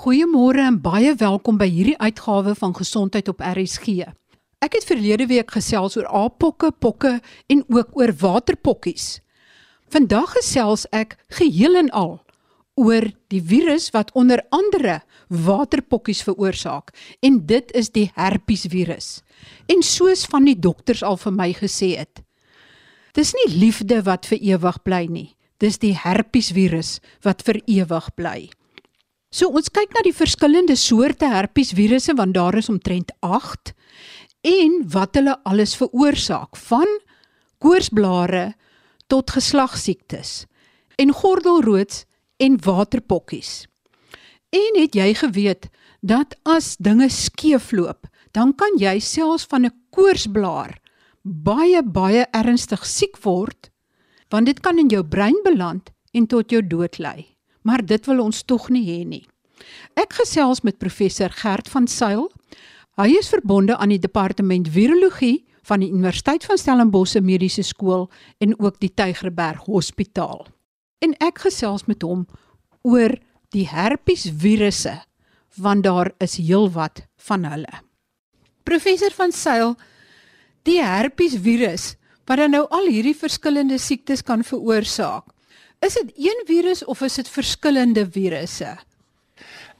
Goeiemôre en baie welkom by hierdie uitgawe van Gesondheid op RSG. Ek het verlede week gesels oor aapokke, pokke en ook oor waterpokkies. Vandag gesels ek geheel en al oor die virus wat onder andere waterpokkies veroorsaak en dit is die herpesvirus. En soos van die dokters al vir my gesê het, dis nie liefde wat vir ewig bly nie. Dis die herpesvirus wat vir ewig bly. So ons kyk na die verskillende soorte herpesvirusse want daar is omtrent 8 en wat hulle alles veroorsaak van koorsblare tot geslagsiektes en gordelroods en waterpokkies. En het jy geweet dat as dinge skeefloop, dan kan jy selfs van 'n koorsblaar baie baie ernstig siek word want dit kan in jou brein beland en tot jou dood lei maar dit wil ons tog nie hê nie. Ek gesels met professor Gert van Sail. Hy is verbonde aan die departement virologie van die Universiteit van Stellenbosch Mediese Skool en ook die Tygerberg Hospitaal. En ek gesels met hom oor die herpesvirusse want daar is heelwat van hulle. Professor van Sail, die herpesvirus wat dan nou al hierdie verskillende siektes kan veroorsaak. Is dit een virus of is dit verskillende virusse?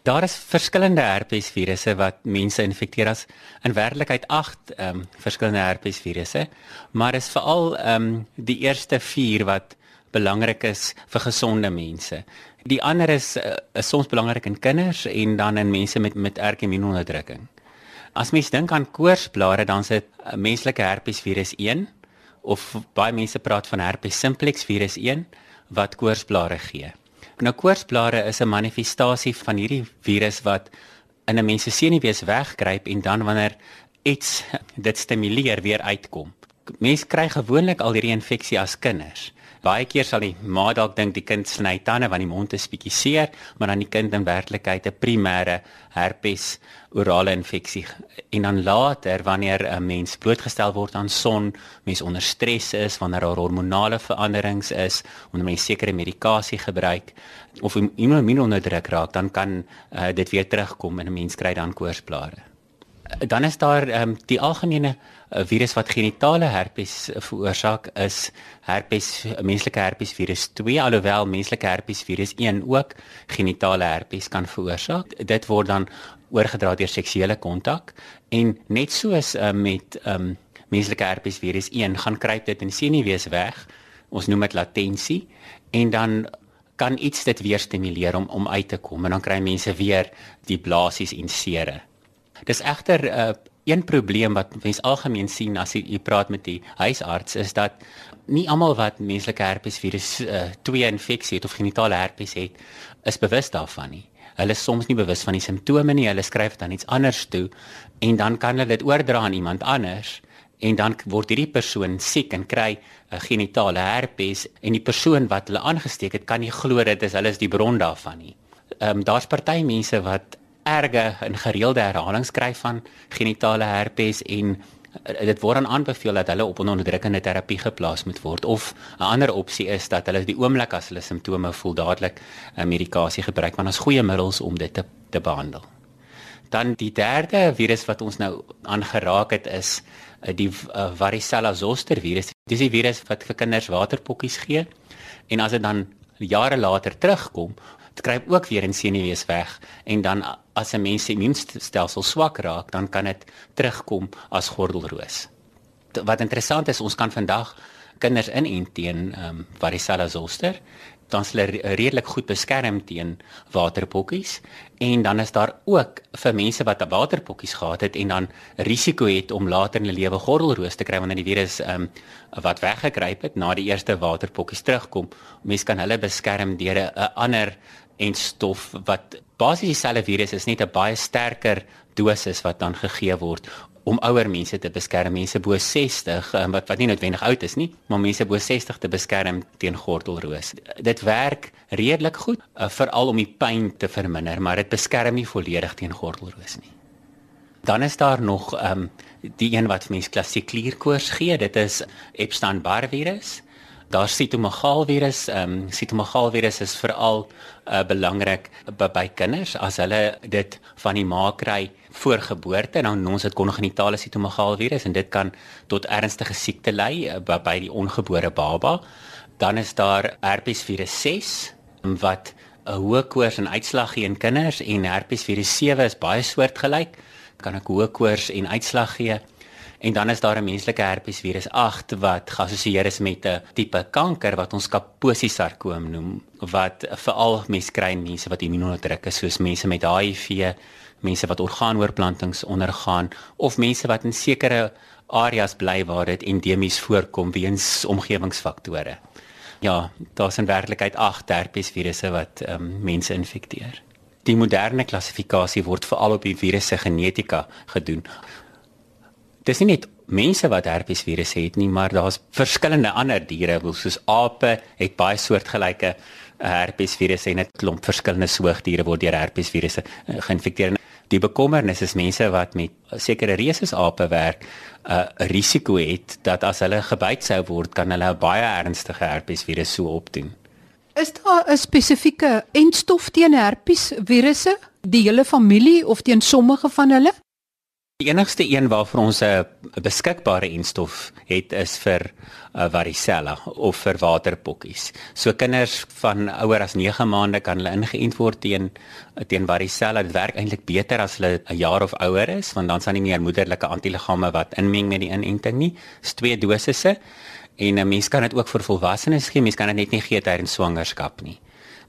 Daar is verskillende herpesvirusse wat mense infekteer as in werklikheid 8 ehm um, verskillende herpesvirusse, maar is veral ehm um, die eerste 4 wat belangrik is vir gesonde mense. Die ander is, uh, is soms belangrik in kinders en dan in mense met met erge immuunonderdrukking. As mens dink aan koorsblare, dan is dit uh, menslike herpesvirus 1 of baie mense praat van herpes simplex virus 1 wat koorsblare gee. Nou koorsblare is 'n manifestasie van hierdie virus wat in 'n mens se senuwees weggryp en dan wanneer iets dit stimuleer weer uitkom. Mense kry gewoonlik al hierdie infeksie as kinders. Baie keer sal die ma dalk dink die kind sny tande want die mond is bietjie seer, maar dan die kind in werklikheid 'n primêre herpes orale infeksie. En dan later wanneer 'n mens blootgestel word aan son, mens onder stres is, wanneer daar hormonale veranderings is, wanneer mens sekere medikasie gebruik of immuun onder druk raak, dan kan uh, dit weer terugkom en 'n mens kry dan koorsblare dan is daar um, die algemene uh, virus wat genitale herpes veroorsaak is herpes menslike herpes virus 2 alhoewel menslike herpes virus 1 ook genitale herpes kan veroorsaak. Dit word dan oorgedra deur seksuele kontak en net soos uh, met um, menslike herpes virus 1 gaan kruip dit in senuwees weg ons noem dit latensie en dan kan iets dit weer stimuleer om om uit te kom en dan kry mense weer die blasies en sere. Dis egter 'n uh, eh, een probleem wat mense algemeen sien as jy, jy praat met die huisarts is dat nie almal wat menslike herpesvirus 2 uh, infeksie het of genitale herpes het, is bewus daarvan nie. Hulle is soms nie bewus van die simptome nie. Hulle skryf dan iets anders toe en dan kan hulle dit oordra aan iemand anders en dan word hierdie persoon siek en kry 'n uh, genitale herpes en die persoon wat hulle aangesteek het kan nie glo dit is hulle is die bron daarvan nie. Ehm um, daar's party mense wat erge en gereelde herhalings kry van genitale herpes en eh, dit word aanbeveel dat hulle op onderdrukkende terapie geplaas moet word of 'n ander opsie is dat hulle die oomblik as hulle simptome voel dadelik 'n medikasie gebruik want ons goeie middels om dit te te behandel. Dan die derde virus wat ons nou aangeraak het is eh, die uh, varicella zoster virus. Dis die virus wat vir kinders waterpokkies gee en as dit dan jare later terugkom dit kry ook weer in senuwees weg en dan as 'n mens se immuunstelsel swak raak, dan kan dit terugkom as gordelroos. Wat interessant is, ons kan vandag kinders inent teen ehm um, varicella zoster dan is hulle redelik goed beskerm teen waterpokkies en dan is daar ook vir mense wat waterpokkies gehad het en dan risiko het om later in hulle lewe gordelroos te kry wanneer die virus um, wat weggekruip het na die eerste waterpokkies terugkom. Mense kan hulle beskerm deur 'n ander en stof wat basies dieselfde virus is net 'n baie sterker dosis wat dan gegee word om ouer mense te beskerm, mense bo 60 um, wat wat nie noodwendig oud is nie, maar mense bo 60 te beskerm teen gordelroos. Dit werk redelik goed, uh, veral om die pyn te verminder, maar dit beskerm nie volledig teen gordelroos nie. Dan is daar nog ehm um, die een wat mense klassiek klierkoors gee, dit is Epstein-Barr virus Daar's sitomegaalvirus. Ehm um, sitomegaalvirus is veral uh, belangrik by, by kinders as hulle dit van die ma kry voor geboorte en dan ons dit kongenitale sitomegaalvirus en dit kan tot ernstige siekte lei uh, by, by die ongebore baba. Dan is daar herpesvirus 6 wat 'n hoë koors en uitslag gee in kinders en herpesvirus 7 is baie soortgelyk. Kan ek hoë koors en uitslag gee? En dan is daar 'n menslike herpesvirus 8 wat geassosieer is met 'n tipe kanker wat ons kaposiesarkoom noem wat veral mense kry mense wat immuunonderdruk is soos mense met HIV, mense wat orgaanoorplantings ondergaan of mense wat in sekere areas bly waar dit endemies voorkom weens omgewingsfaktore. Ja, daar's in werklikheid 8 herpesvirusse wat um, mense infekteer. Die moderne klassifikasie word veral op die virusse genetika gedoen dis nie net mense wat herpesvirus het nie, maar daar's verskillende ander diere, soos ape het baie soortgelyke eh, herpesvirus en 'n klomp verskillende soogdiere word deur herpesvirusse uh, geïnfekteer. Die bekommernis is mense wat met sekere rhesusape werk, eh, 'n uh, risiko het dat as hulle gebyt sou word, kan hulle baie ernstige herpesvirus so opdoen. Is daar 'n spesifieke entstof teen herpesvirusse, die hele familie of teen sommige van hulle? Die enigste een waarvoor ons 'n beskikbare enstof het is vir uh, varicella of vir waterpokkies. So kinders van ouer as 9 maande kan hulle ingeënt word teen teen varicella. Dit werk eintlik beter as hulle 'n jaar of ouer is, want dan sal nie meer moederlike antiliggame wat inmeng met die inenting nie. Dis twee dosisse. En 'n mens kan dit ook vir volwassenes gee. Mens kan dit net nie gee tydens swangerskap nie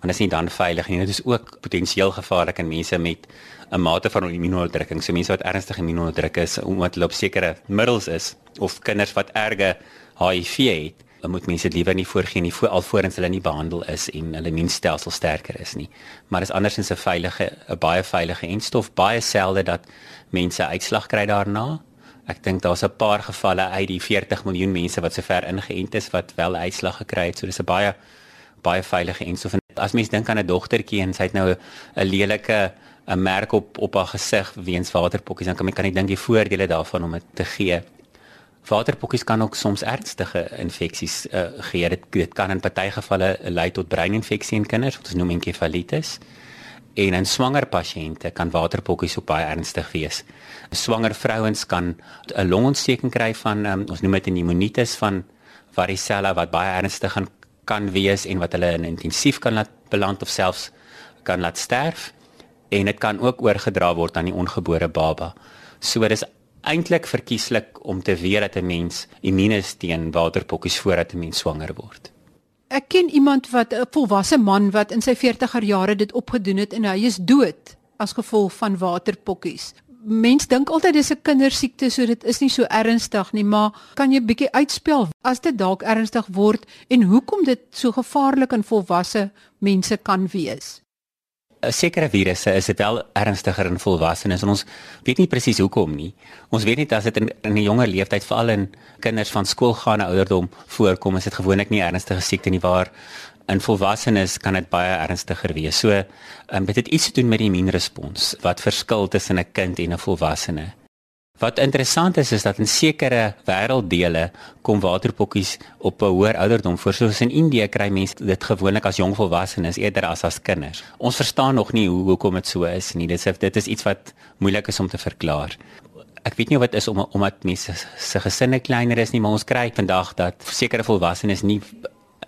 want dit is nie dan veilig nie. Dit is ook potensieel gevaarlik in mense met 'n mate van immuunonderdrukking. So mense wat ernstig immuunonderdruk is omdat hulle op sekere middels is of kinders wat erge HIV het, dan moet mense liewer nie voorgee nie alvorens hulle nie behandel is en hulle immuunstelsel sterker is nie. Maar is andersins 'n veilige 'n baie veilige enstof, baie selde dat mense uitslag kry daarna. Ek dink daar's 'n paar gevalle uit die 40 miljoen mense wat sover ingeënt is wat wel uitslag gekry het. So dis 'n baie baie veilige enstof as mens dink aan 'n dogtertjie en sy het nou 'n lelike 'n merk op op haar gesig weens waterpokkies, dan kan mens kan nie dink die voordele daarvan om dit te gee. Waterpokkies kan ook soms ernstige infeksies uh, gee. Dit dit kan in party gevalle lei tot breininfeksie in kinders, wat ons noem enkefalitis. En in swanger pasiënte kan waterpokkies ook baie ernstig wees. Swanger vrouens kan 'n longontsteking kry van um, ons noem dit 'n pneumonitis van varicella wat baie ernstig kan kan wees en wat hulle in intensief kan laat beland of selfs kan laat sterf en dit kan ook oorgedra word aan die ongebore baba. So dis eintlik verkieslik om te weet dat 'n mens immuun is teen waterpokkies voordat 'n mens swanger word. Ek ken iemand wat 'n volwasse man wat in sy 40er jare dit opgedoen het en hy is dood as gevolg van waterpokkies mens dink altyd dis 'n kindersiekte, so dit is nie so ernstig nie, maar kan jy bietjie uitspel as dit dalk ernstig word en hoekom dit so gevaarlik in volwasse mense kan wees? Sekere virusse is dit wel ernstiger in volwassenes en ons weet nie presies hoekom nie. Ons weet net as dit in, in 'n jonger leeftyd veral in kinders van skoolgaande ouderdom voorkom, is dit gewoonlik nie ernstige siekte nie waar in volwassenes kan dit baie ernstiger wees. So, um, dit het iets te doen met die immuunrespons wat verskil tussen 'n kind en 'n volwassene. Wat interessant is is dat in sekere wêrelddele kom waterpokkies op 'n hoër ouderdom voor. Soos in Indië kry mense dit gewoonlik as jong volwassenes eerder as as kinders. Ons verstaan nog nie hoe hoekom dit so is nie. Dit is dit is iets wat moeilik is om te verklaar. Ek weet nie wat is om omdat mense se gesinne kleiner is nie, maar ons kry vandag dat sekere volwassenes nie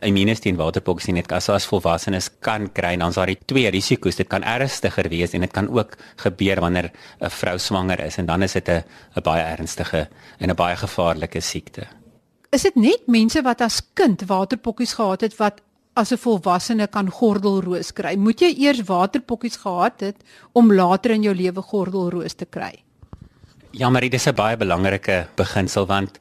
immunes teen waterpoks nie net as as volwassenes kan kry dan is daar twee risiko's dit kan ernstiger wees en dit kan ook gebeur wanneer 'n vrou swanger is en dan is dit 'n 'n baie ernstige en 'n baie gevaarlike siekte. Is dit net mense wat as kind waterpokkies gehad het wat as 'n volwassene kan gordelroos kry? Moet jy eers waterpokkies gehad het om later in jou lewe gordelroos te kry? Ja, maar dit is 'n baie belangrike beginsel want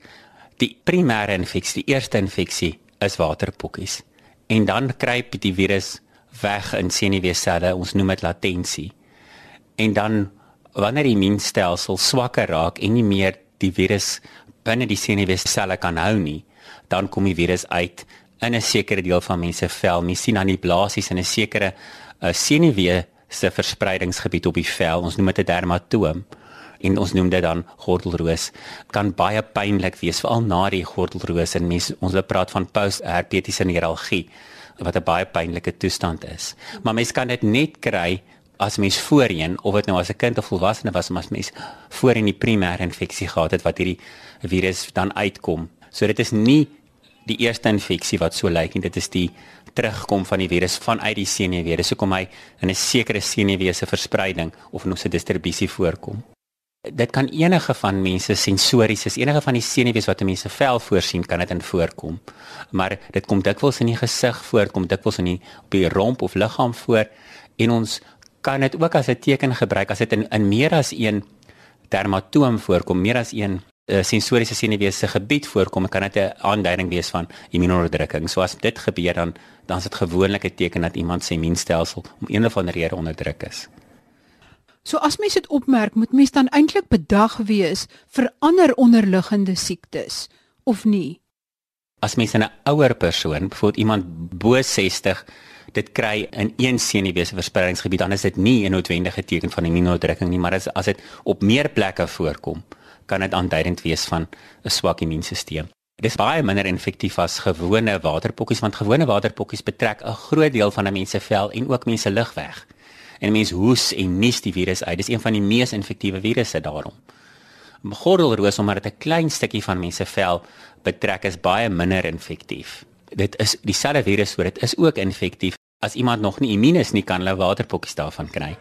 die primêre infeksie, die eerste infeksie is waterpokkies. En dan kruip die virus weg in senuweeselle, ons noem dit latensie. En dan wanneer die immuunstelsel swakker raak en nie meer die virus binne die senuweeselle kan hou nie, dan kom die virus uit in 'n sekere deel van mense vel. Mens sien dan die blaasies in 'n sekere uh, senuwee se verspreidingsgebied op die vel. Ons noem dit 'n dermatoom. En ons noem dit dan gordelroos kan baie pynlik wees veral na die gordelroos en mense ons wil praat van postherpetiese neuralgie wat 'n baie pynlike toestand is. Maar mens kan dit net kry as mens voorheen of dit nou as 'n kind of volwassene was, maar as mens voorheen die primêre infeksie gehad het wat hierdie virus dan uitkom. So dit is nie die eerste infeksie wat so lyk nie, dit is die terugkom van die virus vanuit die senuwee. Dis hoekom hy in 'n sekere senuwee se verspreiding of in 'n distribusie voorkom. Dit kan enige van mense sensories is enige van die senuwees wat 'n mens se vel voorsien kan dit in voorkom. Maar dit kom dikwels in die gesig voor, kom dikwels in die op die romp of liggaam voor en ons kan dit ook as 'n teken gebruik as dit in, in meer as een dermatoom voorkom, meer as een uh, sensoriese senuwees se gebied voorkom, kan dit 'n aanduiding wees van immuunonderdrukking. So as dit gebeur dan dan is dit gewoonlik 'n teken dat iemand se immuunstelsel om een of ander rede onderdruk is. So as mens dit opmerk, moet mens dan eintlik bedag wees vir ander onderliggende siektes of nie? As mens 'n ouer persoon, byvoorbeeld iemand bo 60 dit kry in een senuwee se verspreidingsgebied, dan is dit nie 'n noodwendige teken van immuunonderdrukking nie, maar as as dit op meer plekke voorkom, kan dit aanduidend wees van 'n swak immuunstelsel. Dit is baie minder infektief as gewone waterpokkies want gewone waterpokkies betrek 'n groot deel van 'n mens se vel en ook mense lugweg. En mens hoes en nies die virus uit. Dis een van die mees infektiewe virusse daarom. Gordelroos omdat dit 'n klein stukkie van mense vel betrek is baie minder infektief. Dit is dieselfde virus, so dit is ook infektief. As iemand nog nie immuun is nie, kan hulle waterpokkies daarvan kry.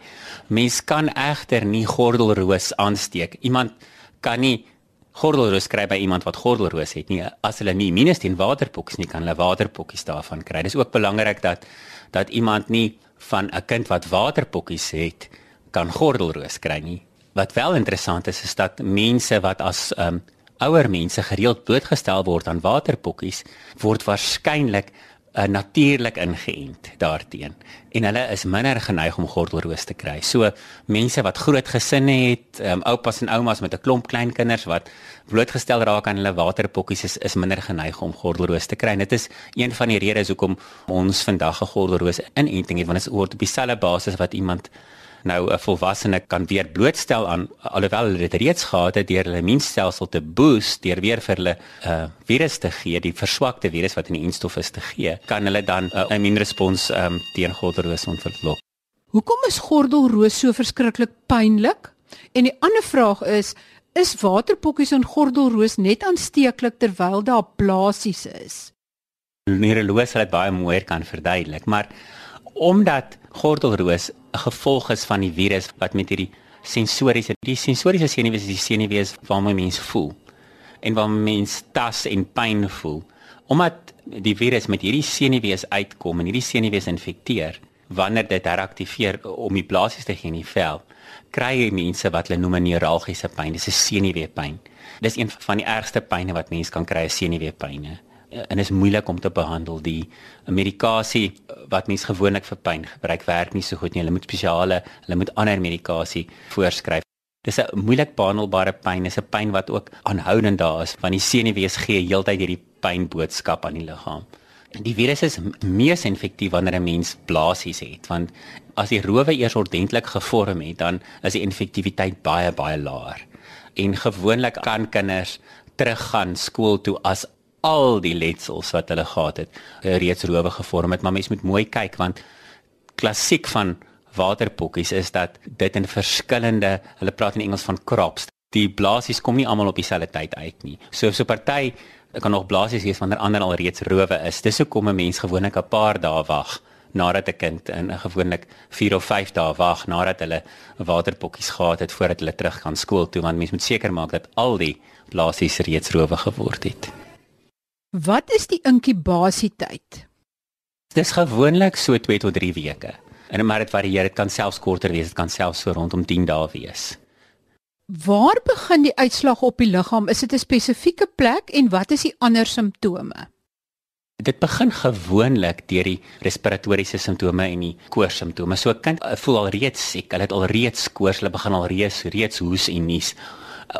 Mens kan egter nie gordelroos aansteek. Iemand kan nie gordelroos kry by iemand wat gordelroos het nie. As hulle nie immuun is teen waterpokkies nie, kan hulle waterpokkies daarvan kry. Dis ook belangrik dat dat iemand nie van 'n kind wat waterpokkies het kan gordelroos kry nie. Wat wel interessant is is dat mense wat as um, ouer mense gereeld blootgestel word aan waterpokkies, word waarskynlik uh, natuurlik ingeënt daarteen en hulle is minder geneig om gordelroos te kry. So mense wat groot gesinne het, um, oupas en oumas met 'n klomp kleinkinders wat blootgestel raak aan hulle waterpokkies is is minder geneig om gordelroos te kry. En dit is een van die redes hoekom ons vandag 'n gordelroos inenting het want dit word op dieselfde basis wat iemand nou 'n volwassene kan weer blootstel aan alhoewel hulle dit reeds gehad het deur hulle immuunstelsel te boost deur weer vir hulle 'n uh, virus te gee, die verswakte virus wat in die instof is te gee, kan hulle dan 'n uh, immuunrespons um, teen gordelroos ontwikkel. Hoekom is gordelroos so verskriklik pynlik? En die ander vraag is Is waterpokkies en gordelroos net aansteeklik terwyl daar blaasies is? Neuroloog sal dit baie mooier kan verduidelik, maar omdat gordelroos 'n gevolg is van die virus wat met hierdie sensoriese die sensoriese senuwees is die senuwees waarmee mens voel en waar mens tas en pyn voel. Omdat die virus met hierdie senuwees uitkom en hierdie senuwees infekteer wanneer dit heraktiveer om die blaasies te gee in die vel kry jy mense wat hulle noem neuralgiese pyn. Dis 'n senuweepyn. Dis een van die ergste pyne wat mens kan kry is senuweepyne en is moeilik om te behandel. Die medikasie wat mens gewoonlik vir pyn gebruik werk nie so goed nie. Hulle moet spesiale, hulle moet ander medikasie voorskryf. Dis 'n moeilik behandelbare pyn. Dis 'n pyn wat ook aanhoudend daar is want die senuwees gee heeltyd hierdie pynboodskap aan die liggaam. Die virus is mees infektief wanneer 'n mens blaasies het want as die rowe eers ordentlik gevorm het, dan is die infektiwiteit baie baie laer. En gewoonlik kan kinders teruggaan skool toe as al die letsels wat hulle gehad het eh, reeds rowe gevorm het. Maar mens moet mooi kyk want klassiek van waterpokkies is dat dit in verskillende hulle praat in Engels van crops die blaasies kom nie almal op dieselfde tyd uit nie. So so party kan nog blaasies wees wanneer ander al reeds rowe is. Dis hoekom 'n mens gewoonlik 'n paar dae wag nadat 'n kind in 'n gewoonlik 4 of 5 dae wag nadat hulle waterpokkies gehad het voordat hulle terug gaan skool toe. Want mens moet seker maak dat al die blaasies reeds rowe geword het Wat is die inkubasietyd? Dis gewoonlik so 2 tot 3 weke. En maar dit varieer, dit kan selfs korter wees, dit kan selfs so rondom 10 dae wees. Waar begin die uitslag op die liggaam? Is dit 'n spesifieke plek en wat is die ander simptome? Dit begin gewoonlik deur die respiratoriese simptome en die koors simptome. So 'n kind voel al reeds siek, hulle het al reeds koors, hulle begin al reeds reeds hoes en nies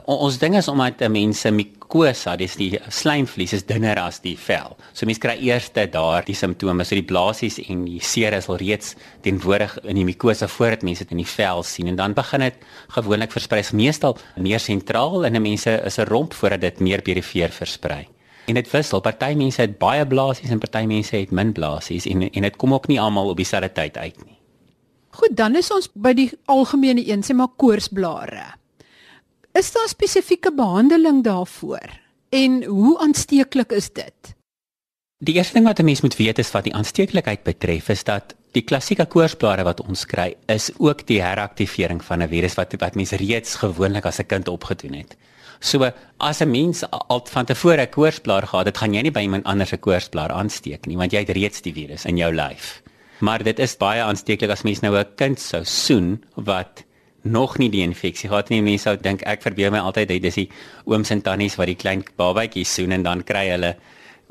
ons ding is omdat mense mucosa, dis die slijmvlies is dunner as die vel. So mense kry eers daar die simptome, so die blaasies en die seer is al reeds teenwoordig in die mucosa voordat mense dit in die vel sien en dan begin dit gewoonlik versprei, meestal meer sentraal in 'n mense is 'n romp voordat dit meer perifeer versprei. En dit wissel. Party mense het baie blaasies en party mense het min blaasies en en dit kom ook nie almal op dieselfde tyd uit nie. Goed, dan is ons by die algemene een, sê maar koorsblare. Is daar spesifieke behandeling daarvoor? En hoe aansteeklik is dit? Die eerste ding wat 'n mens moet weet is wat die aansteeklikheid betref is dat die klassieke koorsblare wat ons kry is ook die heraktivering van 'n virus wat wat mense reeds gewoonlik as 'n kind opgedoen het. So as 'n mens al van tevore 'n koorsblaar gehad het, gaan jy nie by iemand anders se koorsblaar aansteek nie want jy het reeds die virus in jou lyf maar dit is baie aansteeklik as mens nou 'n kind sou soen wat nog nie die infeksie gehad nie. Mense sou dink ek verbeel my altyd dit is die ooms en tannies wat die klein babatjies soen en dan kry hulle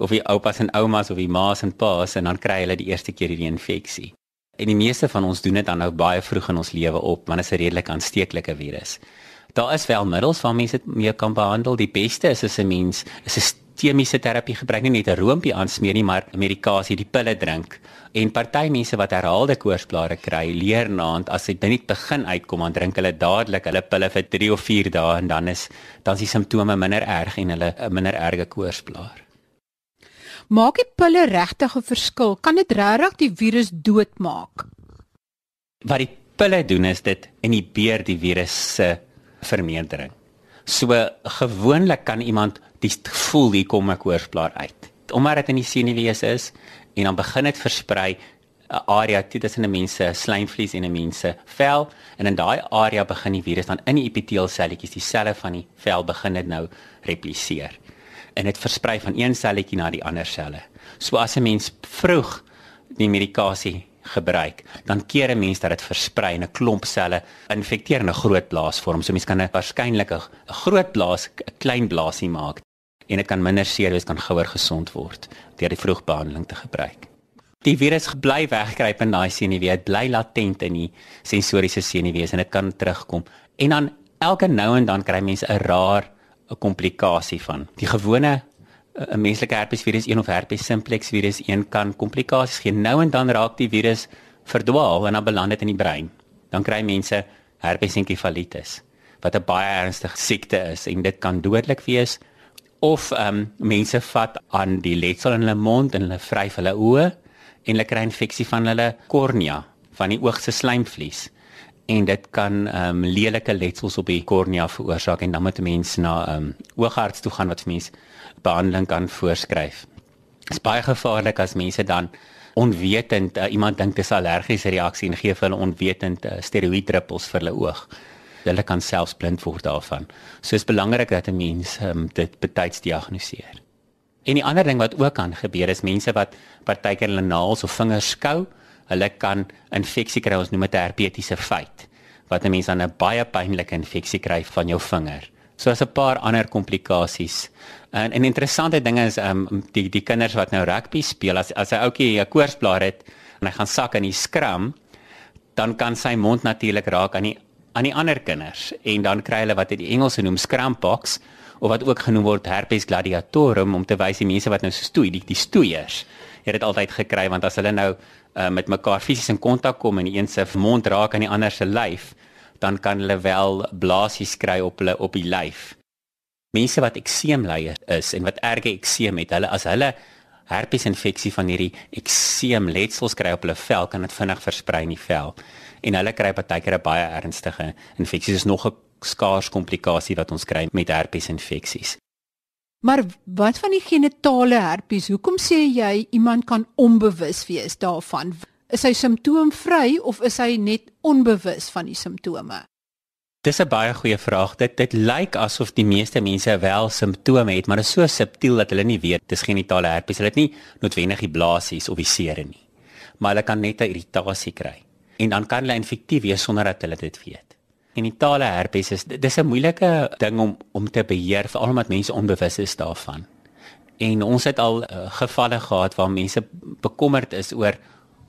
of die oupas en oumas of die ma's en pa's en dan kry hulle die eerste keer hierdie infeksie. En die meeste van ons doen dit dan nou baie vroeg in ons lewe op, want dit is 'n redelik aansteeklike virus. Daar is wel middels waarmee mense dit mee kan behandel. Die beste is as 'n mens is 'n sistemiese terapie gebruik, nie net 'n roompie aansmeer nie, maar medikasie, die pille drink. En party mense wat herhaalde koorsblare kry, leer naand as dit net begin uitkom, dan drink hulle dadelik hulle pille vir 3 of 4 dae en dan is dan is die simptome minder erg en hulle 'n minder erge koorsblaar. Maak die pille regtig 'n verskil? Kan dit regtig die virus doodmaak? Wat die pille doen is dit inhibeer die virus se vermeerdering. So gewoonlik kan iemand die gevoel hier kom ek hoorsplaar uit. Omdat dit in die senuwees is en dan begin dit versprei 'n area tussen 'n mens se slijmvlies en 'n mens se vel en in daai area begin die virus dan in die epiteelselletjies, die selle van die vel begin dit nou repliseer. En dit versprei van een selletjie na die ander selle. So as 'n mens vroeg die medikasie gebruik, dan keer 'n mens dat dit versprei in 'n klomp selle infekteer in 'n groot blaas vorm. So mens kan 'n waarskynlik 'n groot blaas 'n klein blaasie maak en dit kan minder seer wees, kan gouer gesond word deur die vroegbehandeling te gebruik. Die virus bly wegkruip in daai senuwee, dit bly latent in die sensoriese senuwees en dit kan terugkom. En dan elke nou en dan kry mense 'n raar 'n komplikasie van. Die gewone 'n menslike herpesvirus 1 of herpes simplex virus 1 kan komplikasies gee. Nou en dan raak die virus verdwaal en dan beland dit in die brein. Dan kry mense herpes enkefalitis wat 'n baie ernstige siekte is en dit kan dodelik wees of ehm um, mense vat aan die letsel in hulle mond en hulle vryf hulle oë en hulle kry infeksie van hulle kornea van die oog se slijmvlies en dit kan ehm um, lelike letsels op die kornea veroorsaak en dan moet 'n mens na ehm um, oogarts toe gaan wat vir mense behandeling kan voorskryf. Dit is baie gevaarlik as mense dan onwetend uh, iemand dink dis allergiese reaksie en gee vir hulle onwetend uh, steroïddruppels vir hulle oog. Hulle kan selfs blind word daarvan. So is belangrik dat 'n mens um, dit betyds diagnoseer. En die ander ding wat ook kan gebeur is mense wat partykeer hulle naels of vingers skou, hulle kan infeksie kry, ons noem dit 'n herpetiese feit, wat 'n mens dan 'n baie pynlike infeksie kry van jou vinger. So as 'n paar ander komplikasies. En 'n interessante ding is ehm um, die die kinders wat nou rugby speel as as 'n ouetjie 'n koorsblaar het en hy gaan sak in die skram, dan kan sy mond natuurlik raak aan die aan die ander kinders en dan kry hulle wat dit die Engelse noem scrampox of wat ook genoem word herpes gladiatorum om te wys die mense wat nou stoei, die die stoeiers. Het dit altyd gekry want as hulle nou uh, met mekaar fisies in kontak kom en een se mond raak aan die ander se lyf, dan kan hulle wel blaasies kry op hulle op die lyf. Mense wat ekseem ly is en wat erge ekseem het, hulle as hulle herpes infeksie van hierdie ekseem letsels kry op hulle vel, kan dit vinnig versprei in die vel. En hulle kry partykeer 'n baie ernstige infeksie. Dis nog 'n skaars komplikasie wat ons kry met herpes infeksies. Maar wat van die genitale herpes? Hoekom sê jy iemand kan onbewus wees daarvan? Is hy simptoomvry of is hy net onbewus van die simptome? Dis 'n baie goeie vraag. Dit dit lyk asof die meeste mense wel simptome het, maar dit is so subtiel dat hulle nie weet dis genitale herpes. Hulle het nie noodwendig die blaasies of die seere nie. Maar hulle kan net 'n irritasie kry. En dan kan hulle infektief wees sonder dat hulle dit weet. Genitale herpes is dis 'n moeilike ding om om te beheer veral omdat mense onbewus is daarvan. En ons het al uh, gevalle gehad waar mense bekommerd is oor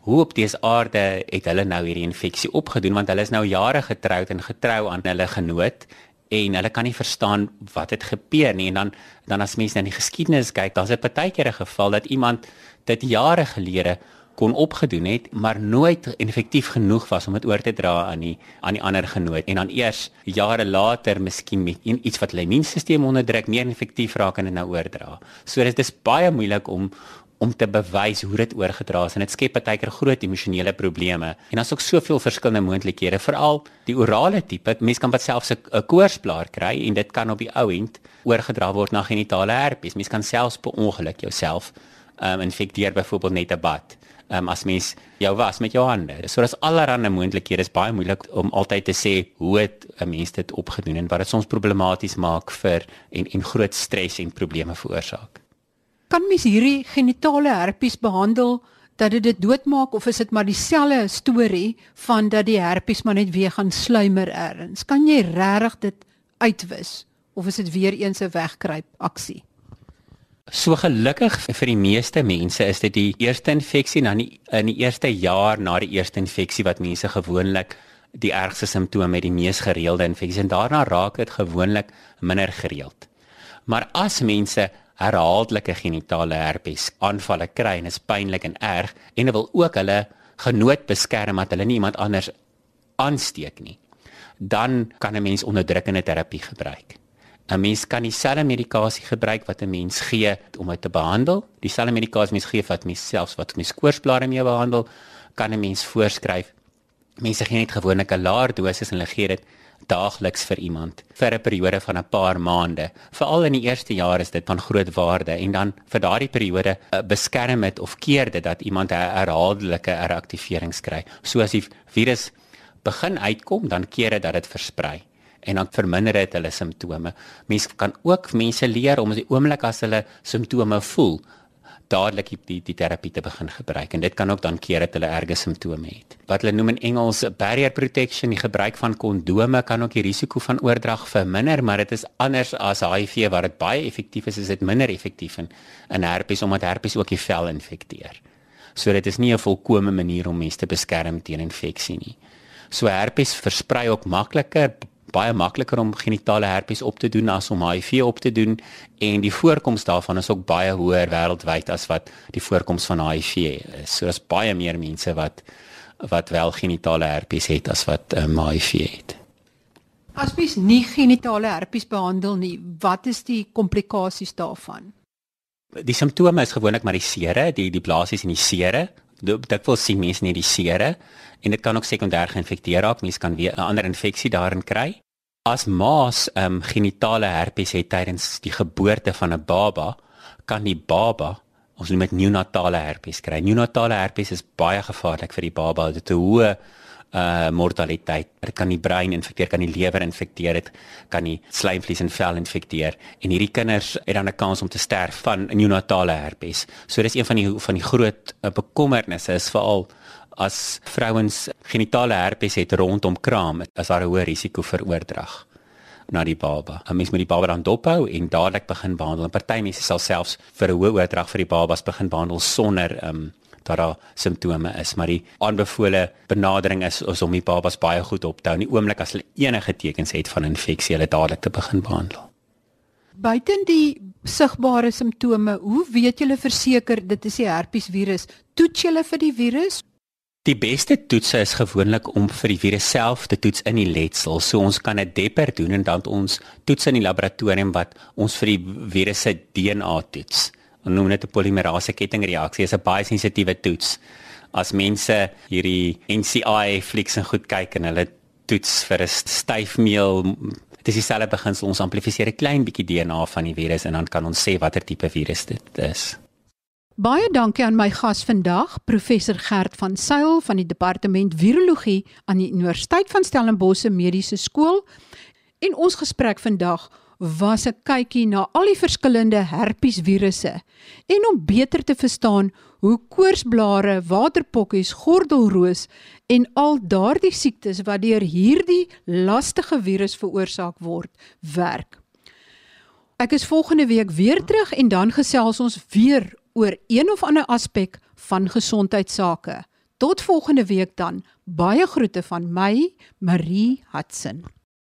hoe op dese aarde het hulle nou hierdie infeksie opgedoen want hulle is nou jare getroud en getrou aan hulle genoot en hulle kan nie verstaan wat het gebeur nie en dan dan as mense na die geskiedenis kyk, daar's 'n partykeer 'n geval dat iemand dit jare gelede kon opgedoen het, maar nooit effektief genoeg was om dit oor te dra aan die aan die ander genoot en dan eers jare later miskien met iets wat hulle immuunstelsel onderdruk meer effektief raak en dit nou oordra. So dit is baie moeilik om om te bewys hoe dit oorgedra is en dit skep partykeer groot emosionele probleme. En daar's ook soveel verskillende moontlikhede, veral die orale tipe. Mense kan wat selfs 'n koorsblaar kry en dit kan op die ou end oorgedra word na genitale herpes. Mense kan selfs per ongeluk jouself um, infekteer byvoorbeeld net 'n bad um, as mens jou was met jou hande. So daar's allerlei moontlikhede. Dit is baie moeilik om altyd te sê hoe het 'n mens dit opgedoen en wat dit soms problematies maak vir en en groot stres en probleme veroorsaak. Kan mens hierdie genitale herpes behandel dat dit dit doodmaak of is dit maar dieselfde storie van dat die herpes maar net weer gaan sluimer eers? Kan jy regtig dit uitwis of is dit weer eens 'n wegkruip aksie? So gelukkig vir die meeste mense is dit die eerste infeksie dan in die eerste jaar na die eerste infeksie wat mense gewoonlik die ergste simptome met die mees gereelde infeksie en daarna raak dit gewoonlik minder gereeld. Maar as mense herhaaldelike genitale herpes aanvalle kry en is pynlik en erg en hulle wil ook hulle genoot beskerm dat hulle nie iemand anders aansteek nie, dan kan 'n mens onderdrukkende terapie gebruik. 'n mens kan dieselfde medikasie gebruik wat 'n mens gee om dit te behandel. Dieselfde medikasie mens gee wat mens selfs wat mens koorsblare mee behandel, kan 'n mens voorskryf. Mense gee net gewoonlik 'n laer dosis en hulle gee dit daagliks vir iemand vir 'n periode van 'n paar maande. Veral in die eerste jaar is dit van groot waarde en dan vir daardie periode uh, beskerm dit of keer dit dat iemand 'n herhaaldelike reaktivering kry. So as die virus begin uitkom, dan keer dit dat dit versprei en dan verminder dit hulle simptome. Mense kan ook mense leer om as die oomblik as hulle simptome voel dadelik die die terapie te begin gebruik en dit kan ook dan keer dat hulle erge simptome het. Wat hulle noem in Engels barrier protection, die gebruik van kondome kan ook die risiko van oordrag verminder, maar dit is anders as HIV waar dit baie effektief is, is dit minder effektief in in herpes omdat herpes ook die vel infekteer. So dit is nie 'n volkomme manier om mense te beskerm teen infeksie nie. So herpes versprei ook makliker, baie makliker om genitale herpes op te doen as om HIV op te doen en die voorkoms daarvan is ook baie hoër wêreldwyd as wat die voorkoms van HIV is. So daar's baie meer mense wat wat wel genitale herpes het as wat um, HIV het. As mens nie genitale herpes behandel nie, wat is die komplikasies daarvan? Die simptome is gewoonlik maar die sere, die die blaasies en die sere. Dit wil sien mense nie die sere en dit kan ook sekondêr geïnfekteer raak. Mense kan weer 'n ander infeksie daarin kry. As maas ehm um, genitale herpes het tydens die geboorte van 'n baba, kan die baba ons noem dit neonatale herpes kry. Neonatale herpes is baie gevaarlik vir die baba. Dit het 'n hoë uh mortaliteit. Dit kan die brein infekteer, kan die lewer infekteer, dit kan die slijmvlies en vel infekteer en hierdie kinders het dan 'n kans om te sterf van neonatale herpes. So dis een van die van die groot uh, bekommernisse is veral as vrouens genitale herpes het rondom kraam, is daar 'n hoë risiko vir oordrag na die baba. 'n Mens moet die baba dan dophou en dadelik begin behandel. Party mense sal selfs vir 'n hoë oordrag vir die babas begin behandel sonder um, dat daar simptome is, maar die aanbevole benadering is, is om die babas baie goed op te hou. In die oomblik as hulle enige tekens het van infeksie, hulle dadelik te begin behandel. Buiten die sigbare simptome, hoe weet julle verseker dit is die herpesvirus? Toets julle vir die virus? Die beste toetse is gewoonlik om vir die virus self te toets in die letsel. So ons kan 'n depper doen en dan ons toets in die laboratorium wat ons vir die virus se DNA toets. Ons noem dit 'n polimerase kettingreaksie. Dit is 'n baie sensitiewe toets. As mense hierdie NCI flieks en goed kyk en hulle toets vir 'n styfmeel, dit is dieselfde beginsel. Ons amplifiseer 'n klein bietjie DNA van die virus en dan kan ons sê watter tipe virus dit is. Baie dankie aan my gas vandag, professor Gert van Sail van die departement virologie aan die Universiteit van Stellenbosch Mediese Skool. En ons gesprek vandag was 'n kykie na al die verskillende herpesvirusse en om beter te verstaan hoe koorsblare, waterpokkies, gordelroos en al daardie siektes wat deur hierdie lastige virus veroorsaak word, werk. Ek is volgende week weer terug en dan gesels ons weer oor een of ander aspek van gesondheidsake. Tot volgende week dan. Baie groete van my, Marie Hudson.